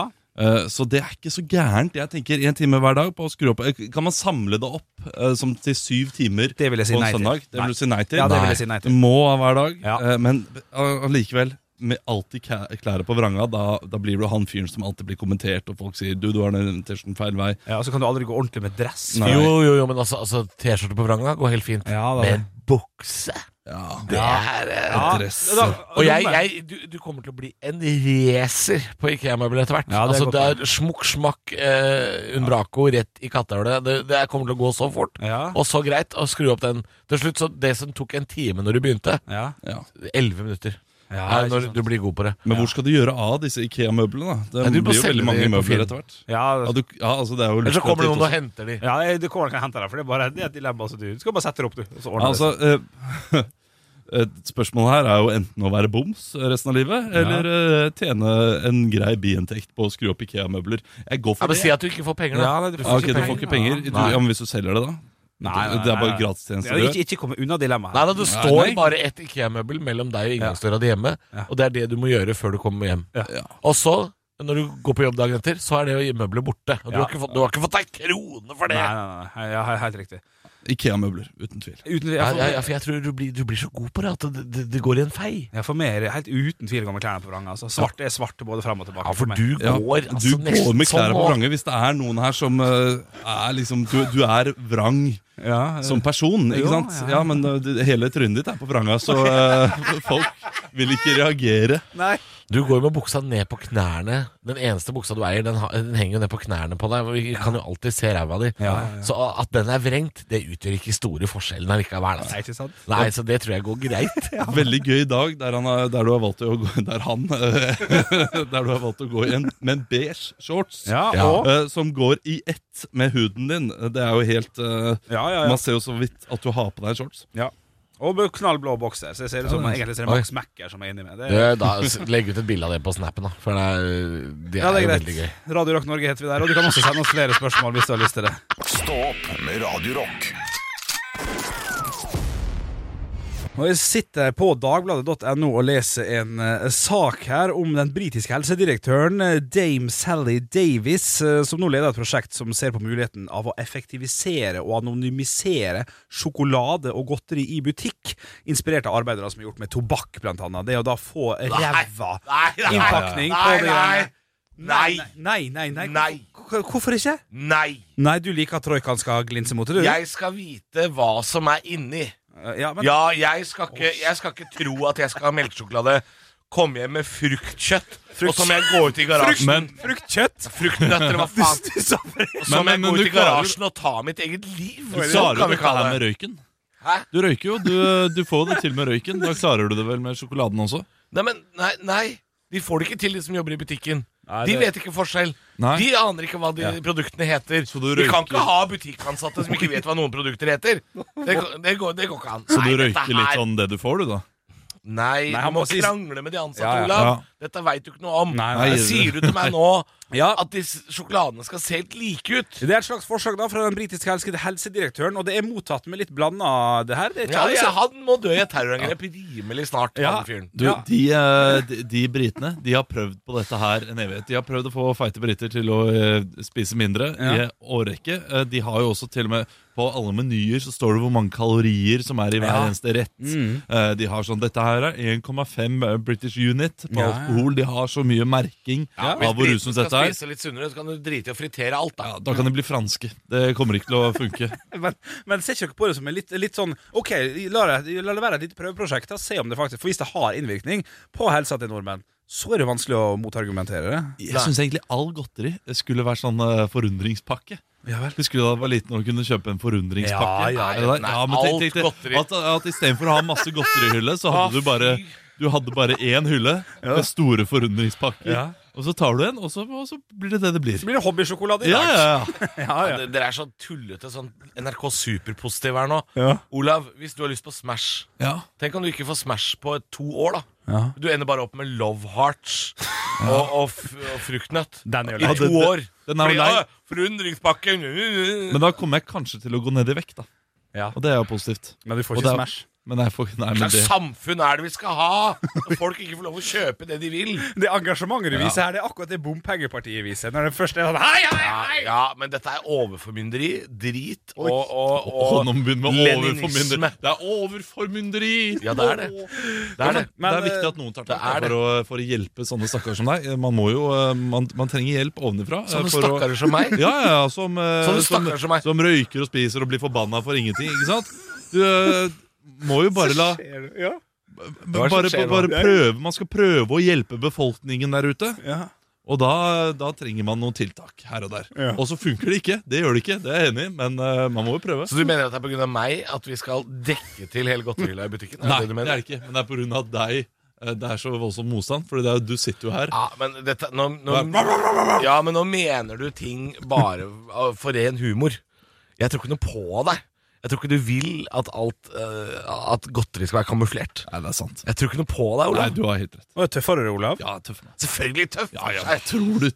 Så det er ikke så gærent. Jeg tenker en time hver dag på å skru opp Eh, Kan man samle det opp eh, som til syv timer Det vil jeg si på en nei til. søndag? Det Nei. vil du si nei til? Ja, det vil jeg si nei til. Må hver dag. Ja. Eh, Men eh, allikevel, med alltid klær på vranga, da, da blir du han fyren som alltid blir kommentert, og folk sier 'du, du har den T-skjorten feil vei'. ja, Og så kan du aldri gå ordentlig med dress. Nei. Jo, jo, jo, men altså, altså T-skjorte på vranga går helt fint. Ja, da- Men bukse. Ja, Det er eh, Ja. dress. Ja, Og jeg, jeg du, du kommer til å bli en racer på Ikea-møbler etter hvert. Ja, det er altså, godt det er smukk, smakk, eh, Unbraco rett i kattehullet. Det, det kommer til å gå så fort. Ja. Og så greit å skru opp den. Til slutt, så Det som tok en time når du begynte, Ja. Ja. elleve minutter. Ja, når du blir god på det. Men hvor skal du gjøre av disse Ikea-møblene? da? Det Ja, blir jo veldig mange møbler etter hvert. Ja, Ja, du, ja, altså det er jo Eller så kommer det noen og henter de. ja, du det kommer ikke og hente dem, for det er bare det er et dilemma. Så du, du skal bare sette det opp, du. Og så ordner altså, det seg. Eh, et spørsmål her er jo enten å være boms resten av livet, eller eh, tjene en grei biinntekt på å skru opp Ikea-møbler. Jeg går Ja, men det. Si at du ikke får penger, da. Ja, nei, du Ja, ok, du får ikke penger. Du, ja, men hvis du selger det, da? Nei, nei, det er bare. Du ikke, ikke komme unna dilemmaet. Nei, da, Det står nei. bare ett Ikea-møbel mellom deg og inngangsdøra di hjemme. Ja. Og det er det du må gjøre før du kommer hjem. Ja. Og så, når du går på jobb dagen etter, så er det møbelet borte. Og du, har ikke fått, du har ikke fått deg krone for det! Nei, nei, nei. Ja, helt riktig. Ikea-møbler, uten tvil. Uten, jeg, ja, ja, for, jeg tror du blir, du blir så god på det at det, det, det går i en fei. Jeg får meg er helt uten tvil å gå med klærne på vrang. Altså. Svart er svart både fram og tilbake. Ja, for du Ja, går du altså, går med klærne sånn på nå. vrange hvis det er noen her som uh, er liksom Du, du er vrang ja, som person, ikke jo, sant? ja. Ja, men uh, hele trynet ditt er på vranga, så uh, folk vil ikke reagere. Nei. Du går med buksa ned på knærne. Den eneste buksa du eier, den, den henger jo ned på knærne på deg. Vi kan jo alltid se ræva di. Ja, ja, ja. Så at den er vrengt, det utgjør ikke store forskjellen allikevel. Altså. Nei, ikke sant? Nei, så det tror jeg går greit. Veldig gøy dag der, han er, der du har valgt å gå Der han eh, Der du har valgt å gå i en, med en beige shorts. Ja, Ja. og eh, som går i ett med huden din. Det er jo helt eh, ja, ja, ja. Man ser jo så vidt at du har på deg en shorts. ja. Og knallblå bokser. Så jeg ser ut som Ja, egentlig ser. Max Macker som er inni meg. Det Du, er, da, legg ut et bilde av det på snappen, da. For det er, det ja, er, det er greit. veldig gøy. Radio Rock Norge heter vi der. Og du kan også sende oss flere spørsmål hvis du har lyst til det. Stå opp med Radio Rock. Og Jeg sitter på dagbladet.no og leser en uh, sak her om den britiske helsedirektøren eh, Dame Sally Davis, uh, som nå leder et prosjekt som ser på muligheten av å effektivisere og anonymisere sjokolade og godteri i butikk, inspirert av arbeidere som er gjort med tobakk, blant annet. Det å da få ræva innpakning på det greiene. Nei! Nei, nei, nei. Nei. Hvor- Hvorfor ikke? Nei! Nei, du liker at troikaen skal glinse mot det, du? Jeg skal vite hva som er inni. Eh, Ja, men, Ja, jeg skal ikke, jeg skal ikke tro at jeg skal ha melkesjokolade. Komme hjem med fruktkjøtt, og så må jeg gå ut i garasjen Men, Fruktkjøtt! Fruktnøtter, hva faen? Og så må jeg gå ut i klarer- garasjen og ta mitt eget liv. du klarer jo vi dette her med røyken. Hæ? Du røyker jo. Du, du får det til med røyken. Da klarer du det vel med sjokoladen også? Nei, men nei, nei. De får det ikke til, de som jobber i butikken. Nei, De det- vet ikke forskjell. Nei. De aner ikke hva de produktene heter. Så du Vi kan ikke ha butikkansatte som ikke vet hva noen produkter heter. Det, går- det, går, det går ikke an. Så du Nei, røyker litt sånn det du får, du, da? Nei, Nei, du må må si- krangle med de ansatte, Ja, ja. Olav. Ja. Dette veit du ikke noe om. Nei, Sier du til meg nå Ja. at disse sjokoladene skal se helt like ut? Det er et slags forslag da fra den britiske helse- helsedirektøren, og det er mottatt med litt blanda det her. Det er ikke Ja, ja, han må dø i et terrorangrep rimelig snart. Ja. han fyren. Du, Ja. de, eh, de, de britene de har prøvd på dette her en evighet. De har prøvd å få feite briter til å eh, spise mindre i årrekke. Eh, de har jo også til og med på alle menyer så står det hvor mange kalorier som er i hver Ja. eneste rett. Mm. Eh, de har sånn, Dette her er 1,5 British unit på Ja, ja. alkohol. De har så mye merking Ja, av hvor britene usunt hvis dette er. spise litt sunnere, så kan du drite i å fritere alt, da. Ja, da kan de bli franske. Det kommer ikke til å funke. Men, men ser ikke dere på det som en litt, litt sånn Ok, la det, la det være et lite prøveprosjekt. Da, se om det faktisk For hvis det har innvirkning på helsa til nordmenn, så er det vanskelig å motargumentere det. Jeg syns egentlig all godteri skulle være sånn eh, forundringspakke. Ja vel. Husker du da jeg var liten og kunne kjøpe en forundringspakke? Ja, ja, Er nei, ja men tenk, alt tenk, tenk, godteri. At, at istedenfor å ha masse godterihylle, så hadde du bare. Du hadde bare én hylle med store forundringspakker. Ja. Og så tar du en, og så, og så blir det det det blir. Så blir det hobbysjokolade i Ja, dag. ja, ja. ja, Ja, Dere er så tullete, sånn NRK Superpositiv her nå. Ja. Olav, hvis du har lyst på Smash ja. Tenk om du ikke får Smash på to år, da. Ja. Du ender bare opp med Love Hearts og, og, og fruktnøtt er i to år. den er jo lei. Forundringspakke Men da kommer jeg kanskje til å gå ned i vekt, da. Ja. Og det er jo positivt. Men du får Og ikke det er- Smash. Men nei, for, nei, Hva slags det, samfunn er det vi skal ha? Når folk ikke får lov å kjøpe det de vil. Det engasjementet du viser her, det er akkurat det bompengepartiet viser. Når det første er sånn Hei, hei, Ja, hei! ja, men dette er overformynderi, drit og, og, og og leninisme. Det er overformynderi! Ja, det er det. Det er det. Men, det er viktig eh, at noen tar tak for, for å hjelpe sånne stakkarer som deg. Man må jo, eh, man, man trenger hjelp ovenifra. eh, Sånne stakkarer som meg. Ja, ja, ja, som, Sånne som, som meg. som røyker og spiser og blir forbanna for ingenting. Ikke sant? Du, må jo bare la Ja. bare, skjer bare prøve, Man skal prøve å hjelpe befolkningen der ute. Ja. Og da, da trenger man noen tiltak her og der. Ja. Og så funker det ikke. Det gjør det ikke, det er jeg enig i, men uh, man må jo prøve. Så du mener at det er pga. meg at vi skal dekke til hele godterihylla i butikken? Er Nei, det det er det ikke. Men det er av deg eh, det er så voldsom motstand. For er, du sitter jo her. Ja, men dette nå, nå, Ja, men nå mener du ting bare for ren humor. Jeg tror ikke noe på deg. Jeg tror ikke du vil at alt uh, At godteri skal være kamuflert. Nei, det er sant. Jeg tror ikke noe på deg, Olav. Nei, du har helt rett. Og tøffere, Olav. Ja, tøff mann. Selvfølgelig tøff. Ja, ja, men tror du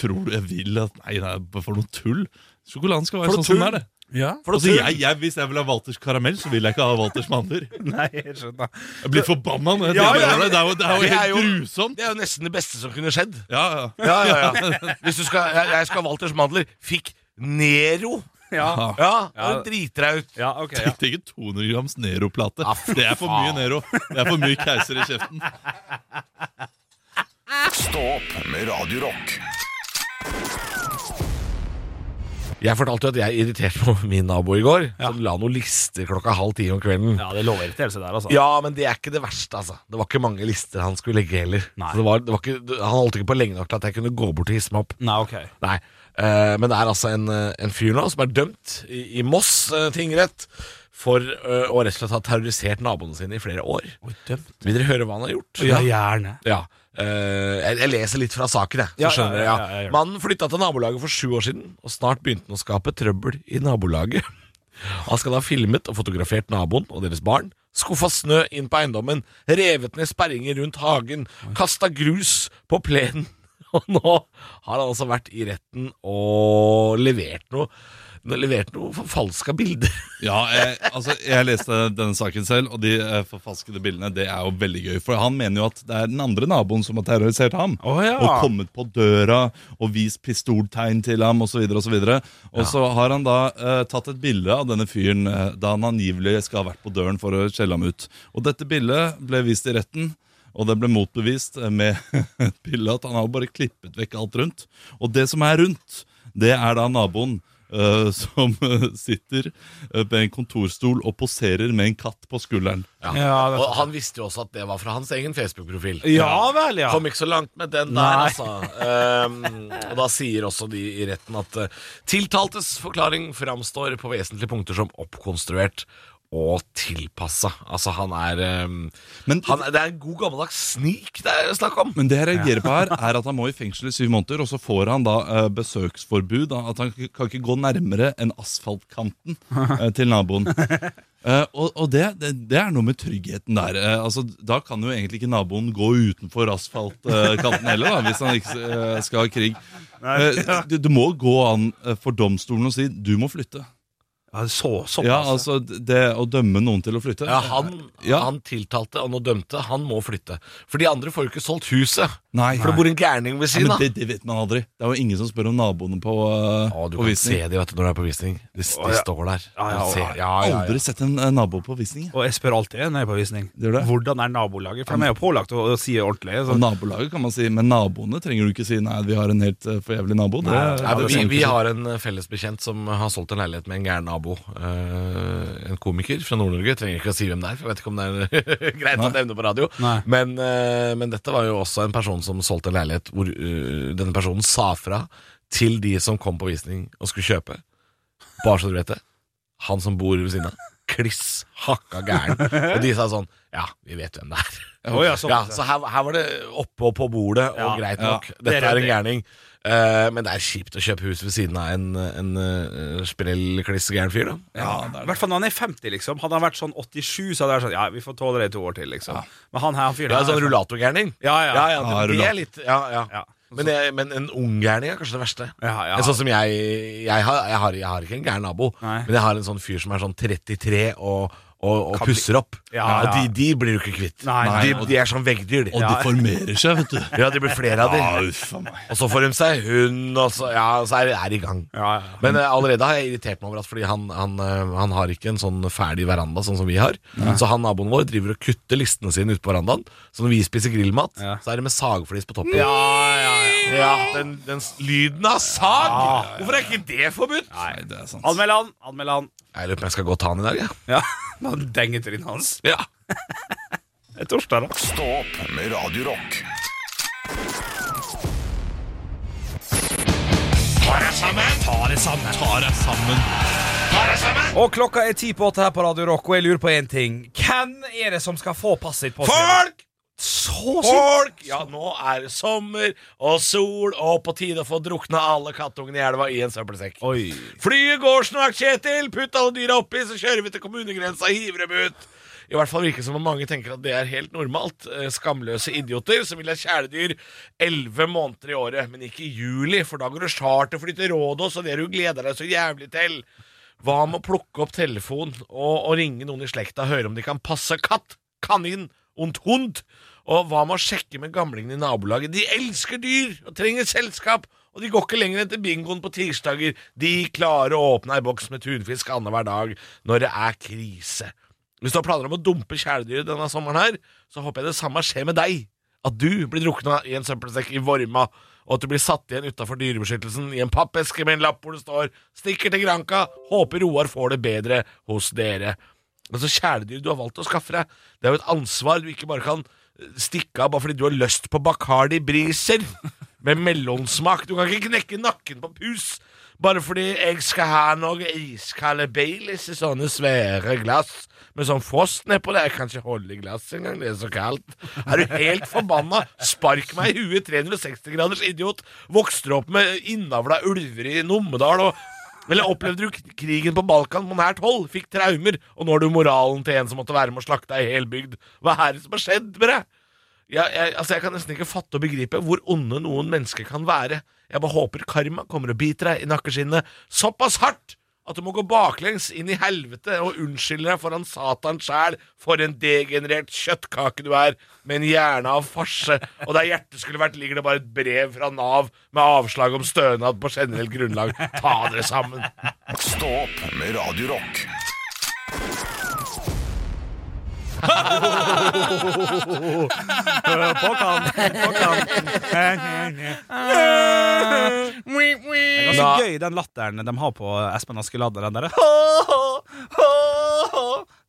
Tror du jeg vil at Nei, nei, for noe tull. Sjokoladen skal være For sånn noe som den er, det. Ja. Altså, jeg, jeg, hvis jeg vil ha Walters karamell, så vil jeg ikke ha Walters mandler. Nei, jeg skjønner. Jeg blir forbanna når jeg Ja, tenker ja. over det. Det er jo, det er jo Det er helt jo- grusomt. Det er jo nesten det beste som kunne skjedd. Ja, ja. Ja, ja, ja. Hvis du skal Jeg, jeg skal ha Walters mandler. Fikk Nero. Ja. Ja, Ja. og driter deg ut. Ja, ok. Ja. Tenk ikke 200 grams Nero-plate. Ja, Det er for mye. Nero. Det er for mye keiser i kjeften. Stå opp med Radio Rock. Jeg fortalte jo at jeg irriterte på min nabo i går. Som la noen lister klokka halv ti om kvelden. ja, det lover irritelse der, altså. Ja, men det er ikke det verste, altså. Det var ikke mange lister han skulle legge heller. Nei. Så det var, det var ikke, han holdt ikke på lenge nok til at jeg kunne gå bort og hisse meg opp. Nei, ok. Nei. Eh, men det er altså en, eh, en fyr nå som er dømt i, i Moss eh, tingrett for eh, å rett og slett ha terrorisert naboene sine i flere år. dømt. Vil dere høre hva han har gjort? Ja, gjerne. Ja. Eh, jeg, jeg leser litt fra saken, jeg. Så Ja, skjønner ja, ja, ja. Mannen flytta til nabolaget for sju år siden, og snart begynte han å skape trøbbel i nabolaget. Han skal ha filmet og fotografert naboen og deres barn, skuffa snø inn på eiendommen, revet ned sperringer rundt hagen, kasta grus på plenen. Og nå har han altså vært i retten og levert noe Levert noe forfalska bilder. Ja, jeg, altså, jeg leste denne saken selv, og de eh, forfalskede bildene Det er jo veldig gøy. For han mener jo at det er den andre naboen som har terrorisert ham. Oh, ja. Og kommet på døra og vist pistoltegn til ham osv. Og, så videre, og så har han da eh, tatt et bilde av denne fyren eh, da han angivelig skal ha vært på døren for å skjelle ham ut. Og dette bildet ble vist i retten. Og det ble motbevist eh, med bilde at han har bare klippet vekk alt rundt. Og det som er rundt, det er da naboen uh, som eh, sitter eh, på en kontorstol og poserer med en katt på skulderen. Ja. Ja, det- og han visste jo også at det var fra hans egen Facebook-profil. Ja vel, ja. Kom ikke så langt med den der, Nei. altså. Um, og da sier også de i retten at eh, tiltaltes forklaring framstår på vesentlige punkter som oppkonstruert og tilpassa. Altså, han er um, Men- han, Det er en god gammeldags snik det er snakk om. Men det jeg reagerer på her, er at han må i fengsel i syv måneder, og så får han da uh, besøksforbud. Da, at han kan ikke gå nærmere enn asfaltkanten uh, til naboen. Uh, og og det, det, det er noe med tryggheten der. Uh, altså, da kan jo egentlig ikke naboen gå utenfor asfaltkanten heller, da, hvis han ikke skal ha krig. Du, det, det må gå an for domstolen å si du må flytte. Ja, så, såpass. Ja, altså Det å dømme noen til å flytte Ja, han, Ja. han tiltalte og nå dømte. Han må flytte. For de andre får jo ikke solgt huset. Nei. For det bor en gærning ved siden av. det, det vet man aldri. Det er jo ingen som spør om naboene på, uh, Å, du på kan visning. se de vet du, når du er på visning. De, de Å, ja. står der. Ja, ja, Du ser- ja. ja, ja. Aldri sett en eh, nabo på visning. jeg. Og jeg spør alltid når jeg er på visning. Gjør det? Hvordan er nabolaget? For de er jo pålagt å, å si ordentlig. Så. Nabolaget kan man si, men naboene trenger du ikke si nei, vi har en helt uh, for jævlig nabo. Det, Nei, det men vi, vi har en eh, felles bekjent som har solgt en leilighet med en gæren nabo. Eh, en komiker fra Nord-Norge. Trenger ikke å si hvem det er, for jeg vet ikke om det er greit å nevne på radio. Nei. Men, eh, men dette var jo også en person som solgte en leilighet hvor uh, denne personen sa fra til de som kom på visning og skulle kjøpe. Bare så du vet det. Han som bor ved siden av. Kliss hakka gæren. Og de sa sånn Ja, vi vet hvem det er. Ja, sånn. Ja, så her, her var det oppe og på bordet, og Ja, greit nok. Det Dette er en gærning. Eh, men det er kjipt å kjøpe hus ved siden av en, en uh, sprell, kliss gæren fyr, da. Ja, I er hvert fall når han er 50, liksom. Hadde han vært sånn 87, så hadde jeg vært sånn Ja, vi får tåle det i to år til, liksom. Men han her han fyren Ja, sånn rullatorgærning. Ja, ja. ja, ja, Ja, det, det er litt Ja, ja. Ja. Men, jeg, men en ung gærning er kanskje det verste. Ja, ja. En Sånn som jeg jeg har, jeg, har, jeg har ikke en gæren nabo, Nei. men jeg har en sånn fyr som er sånn 33 og, og, og pusser opp. Ja, Og de, de blir du ikke kvitt. Nei, nei. de, de er sånn veggdyr, de. Og de formerer seg, vet du. Ja, det blir flere av dem. Ja. Og så får de seg hund, og så, ja, så er de i gang. Ja, ja. Men uh, allerede har jeg irritert meg over at fordi han, han, uh, han har ikke en sånn ferdig veranda sånn som vi har. Så han naboen vår driver og kutter listene sine ute på verandaen. Så når vi spiser grillmat, Ja. så er det med sagflis på toppen. Ja, ja, ja. Ja, den, den lyden av sag! Hvorfor er ikke det forbudt? Nei, det er sant. Anmeld han! Anmeld han. Jeg lurer på om jeg skal gå og ta han i dag. jeg. Ja. Man denger trynet hans. Ja. Det er torsdag, da. Stå opp med Radio Rock. Og klokka er ti på åtte her på Radio Rock, og jeg lurer på én ting. Hvem er det som skal få passet sitt på Folk! Så Folk! Ja, nå er det sommer og sol og på tide å få drukna alle kattungene i elva i en søppelsekk. Oi. Flyet går snart, Kjetil! Putt alle dyra oppi, så kjører vi til kommunegrensa og hiver dem ut. I hvert fall virker det som om mange tenker at det er helt normalt. Eh, Skamløse idioter som vil ha kjæledyr elleve måneder i året, men ikke i juli, for da går det charterfly til Rådås, og det du gleder deg så jævlig til. Hva med å plukke opp telefonen og, og ringe noen i slekta og høre om de kan passe katt, kanin und hund? Og hva med å sjekke med gamlingene i nabolaget? De elsker dyr og trenger selskap, og de går ikke lenger enn til bingoen på tirsdager. De klarer å åpne ei boks med tunfisk annenhver dag når det er krise. Hvis du har planer om å dumpe kjæledyr denne sommeren her, så håper jeg det samme skjer med deg. At du blir drukna i en søppelsekk i Vorma, og at du blir satt igjen utafor Dyrebeskyttelsen i en pappeske med en lapp hvor det står 'Stikker til Granka. Håper Roar får det bedre hos dere'. Altså Kjæledyr du har valgt å skaffe deg, det er jo et ansvar du ikke bare kan stikke av bare fordi du har lyst på Bacardi Briser med mellomsmak. Du kan ikke knekke nakken på pus bare fordi jeg skal ha noe iskalde Baileys i sånne svære glass med sånn frost nedpå det. Jeg kan ikke holde i glasset engang, det er så kaldt. Er du helt forbanna? Spark meg i huet, 360 graders idiot. Vokste opp med innavla ulver i Numedal og eller opplevde du krigen på Balkan på nært hold, fikk traumer, og nå har du moralen til en som måtte være med å slakte ei hel bygd? Hva er det som har skjedd med deg? Jeg, jeg, altså jeg kan nesten ikke fatte og begripe hvor onde noen mennesker kan være. Jeg bare håper karma kommer og biter deg i nakkeskinnet såpass hardt at du må gå baklengs inn i helvete og unnskylde deg foran Satan sjæl for en degenerert kjøttkake du er, med en hjerne av farse, og der hjertet skulle vært, ligger det bare et brev fra Nav med avslag om stønad på generelt grunnlag. Ta dere sammen. Stå opp med Radio Rock. På kant, på kant. Det er ganske gøy, den latteren de har på Espen Askeladd. Den der.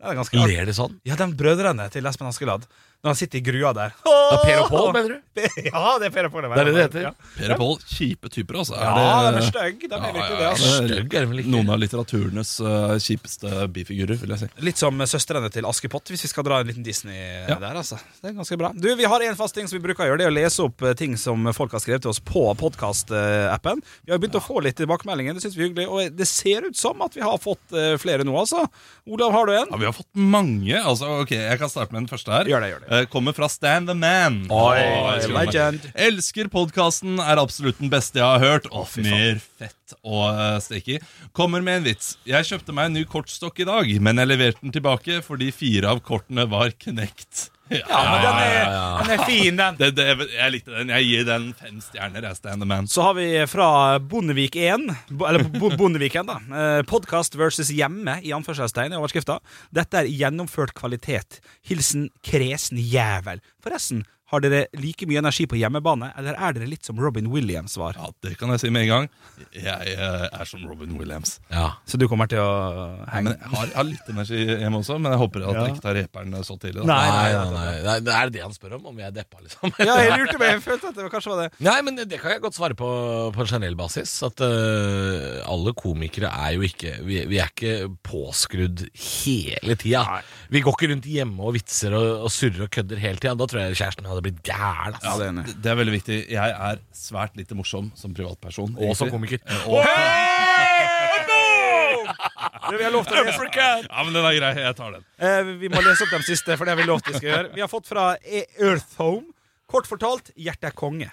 Den er ganske artig. Ler de sånn? Ja, de brødrene til Espen Askeladd. Når han sitter i grua der. Ja, per og Pål, mener du? Ja, det er Per og Pål. Det er det det heter. Ja, Per og Pål, kjipe typer, altså. ja de er stygge. De er virkelig det. ja, Altså. det er er? Noen av litteraturenes uh, kjipeste bifigurer, vil jeg si. Litt som søstrene til Askepott, hvis vi skal dra en liten Disney Ja. der. altså Det er ganske bra. Du, Vi har en fast ting som vi bruker å gjøre, det er å lese opp eh, ting som folk har skrevet til oss på podkast-appen. Vi har begynt å få litt tilbakemeldinger, det syns vi er hyggelig. Og det ser ut som at vi har fått eh, flere nå, altså. Olav, har du en? Ja, Vi har fått mange. altså ok, Jeg kan starte med den første her. Gjør det, gjør det. Eh, kommer fra Stan the Man. Oi, Oi elsker den. legend. Elsker podkasten, er absolutt den beste jeg har hørt. Og mer fett og uh, steak. Kommer med en vits. Jeg kjøpte meg en ny kortstokk i dag, men jeg leverte den tilbake fordi fire av kortene var knekt. Ja, men den er, den er fin, den. det, det, jeg likte den. Jeg gir den fem stjerner. Jeg Stan the Man. Så har vi fra Bondevik 1, bo- eller Bo- Bondeviken, da. Eh, Podkast versus hjemme, i anførselstegn i overskrifta. Dette er gjennomført kvalitet. Hilsen kresen jævel. Forresten, har dere like mye energi på hjemmebane, eller er dere litt som Robin Williams var? Ja, Det kan jeg si med en gang. Jeg eh, er som Robin Williams. Ja. Så du kommer til å henge men jeg har, jeg har litt energi hjemme også, men jeg håper at Ja. jeg ikke tar reperen så tidlig. Da. Nei, Nei, nei, nei, nei. Det er det han spør om? Om jeg er deppa, liksom? Ja, jeg lurte meg. Jeg følte at det kanskje var det. Nei, men det kan jeg godt svare på på en generell basis. At øh, alle komikere er jo ikke Vi, vi er ikke påskrudd hele tida. Vi går ikke rundt hjemme og vitser og, og surrer og kødder hele tida. Da tror jeg kjæresten min hadde blitt gæren. Ja, det er enig. Det, det er veldig viktig. Jeg er svært lite morsom som privatperson. Og som komiker. Eh, Og, Du, vi har lov å lese ja, men den er grei. Jeg tar den. Eh, Vi må lese opp de siste, for det har vi lovt vi skal gjøre. Vi har fått fra E- Earthhome. Kort fortalt, hjertet er konge.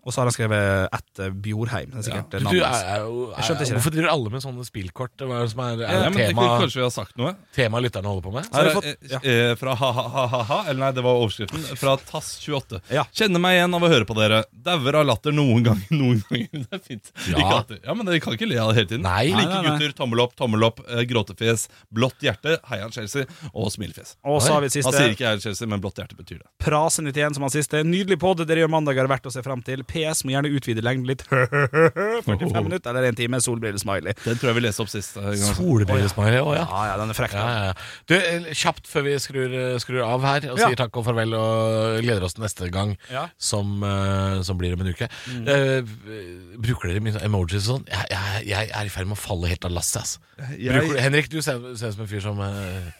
Og så har han skrevet ett Bjorheim. Det er sikkert Du, eh, navnet hans. hvorfor driver alle med sånne spillkort? Hva er det som er, er Ja, det tema, Kanskje vi har sagt noe? tema lytterne holder på med? har Her, fått- eh, eh, fra ha-ha-ha-ha, eller nei, det var overskriften. Fra Tass28. Ja. Kjenner meg igjen av å høre på dere. Dauer av latter noen ganger. Noen ganger, Det er fint. Ja. Ja, men Dere kan ikke le av det hele tiden. Nei. Like Nei, nei, nei. gutter, tommel opp, tommel opp, eh, gråtefjes, blått hjerte, heian Chelsea og smilefjes. Og så har vi Han sier ikke heian Chelsea, men blått hjerte betyr det. Prasen 91 som han siste. Nydelig podd. Dere gjør mandager verdt å se fram til. PS må gjerne utvide lengden litt. 45 minutter eller en time. Solbrillesmiley. Den tror jeg vi leste opp sist. eh. Solbrillesmiley òg, ja. Ja, ja, den er frekk. Ja. Du, eh, Kjapt før vi skrur, skrur av her og Ja. sier takk og farvel og gleder oss til neste gang, Ja. som, eh, som blir om en uke. Eh, bruker dere mye emojis og sånn? Jeg, jeg, jeg er i ferd med å falle helt av lasset. Jeg... Bruker, Henrik, du ser, ser ut som en fyr som uh,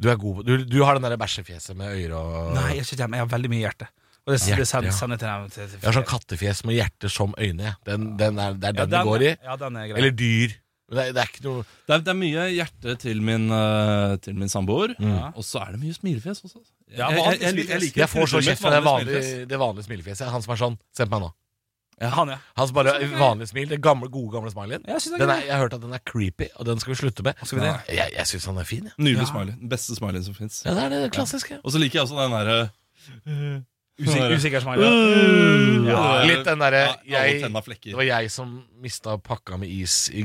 Du er god Du, du har den der bæsjefjeset med øyre og Nei, jeg, ikke jeg har veldig mye hjerte. Og det, Hjerte, det sender, ja. sender til dem. Til, til, Jeg har sånn kattefjes med hjerte som øyne. Den, den er, det er Ja, den det går i. Ja, den er grei. Eller dyr. Men Det det er ikke noe Det er, det er mye hjerte til min, uh, til min samboer, mm. og så er det mye smilefjes også. Ja, jeg, jeg, jeg, jeg liker Jeg får så kjeft fra det vanlig vanlige, det vanlige smilefjeset. Han som er sånn Se på meg nå. Han, ja. Hans bare vanlig smil. Den gamle, gode, gamle smileyen. Jeg er Den jeg har hørt at den er creepy, og den skal vi slutte med. Skal vi det? Jeg, jeg syns han er fin. Ja. Nydelig Ja. smiley. Den beste smileyen som fins. Ja, det er det klassiske. Og så liker jeg også den derre Usik, usikker smiley. Ja, Litt den derre ja, jeg, Det var jeg som mista pakka med is i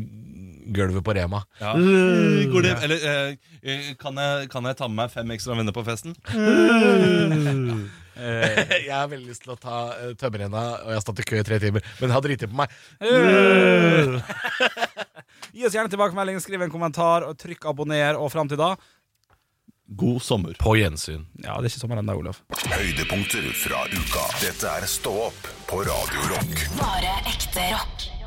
gulvet på Rema. Ja. Går det, eller eh, eh, kan, jeg, kan jeg ta med meg fem ekstra venner på festen? jeg har veldig lyst til å ta uh, tømmerrenna, og jeg har stått i kø i tre timer, men har driti på meg. Gi oss gjerne tilbakemelding, skriv en kommentar, og trykk abonner. Og fram til da God sommer. På gjensyn. Ja, det er ikke sommer ennå, Olav. Høydepunkter fra uka. Dette er Stå opp på Radio Rock. Bare ekte rock.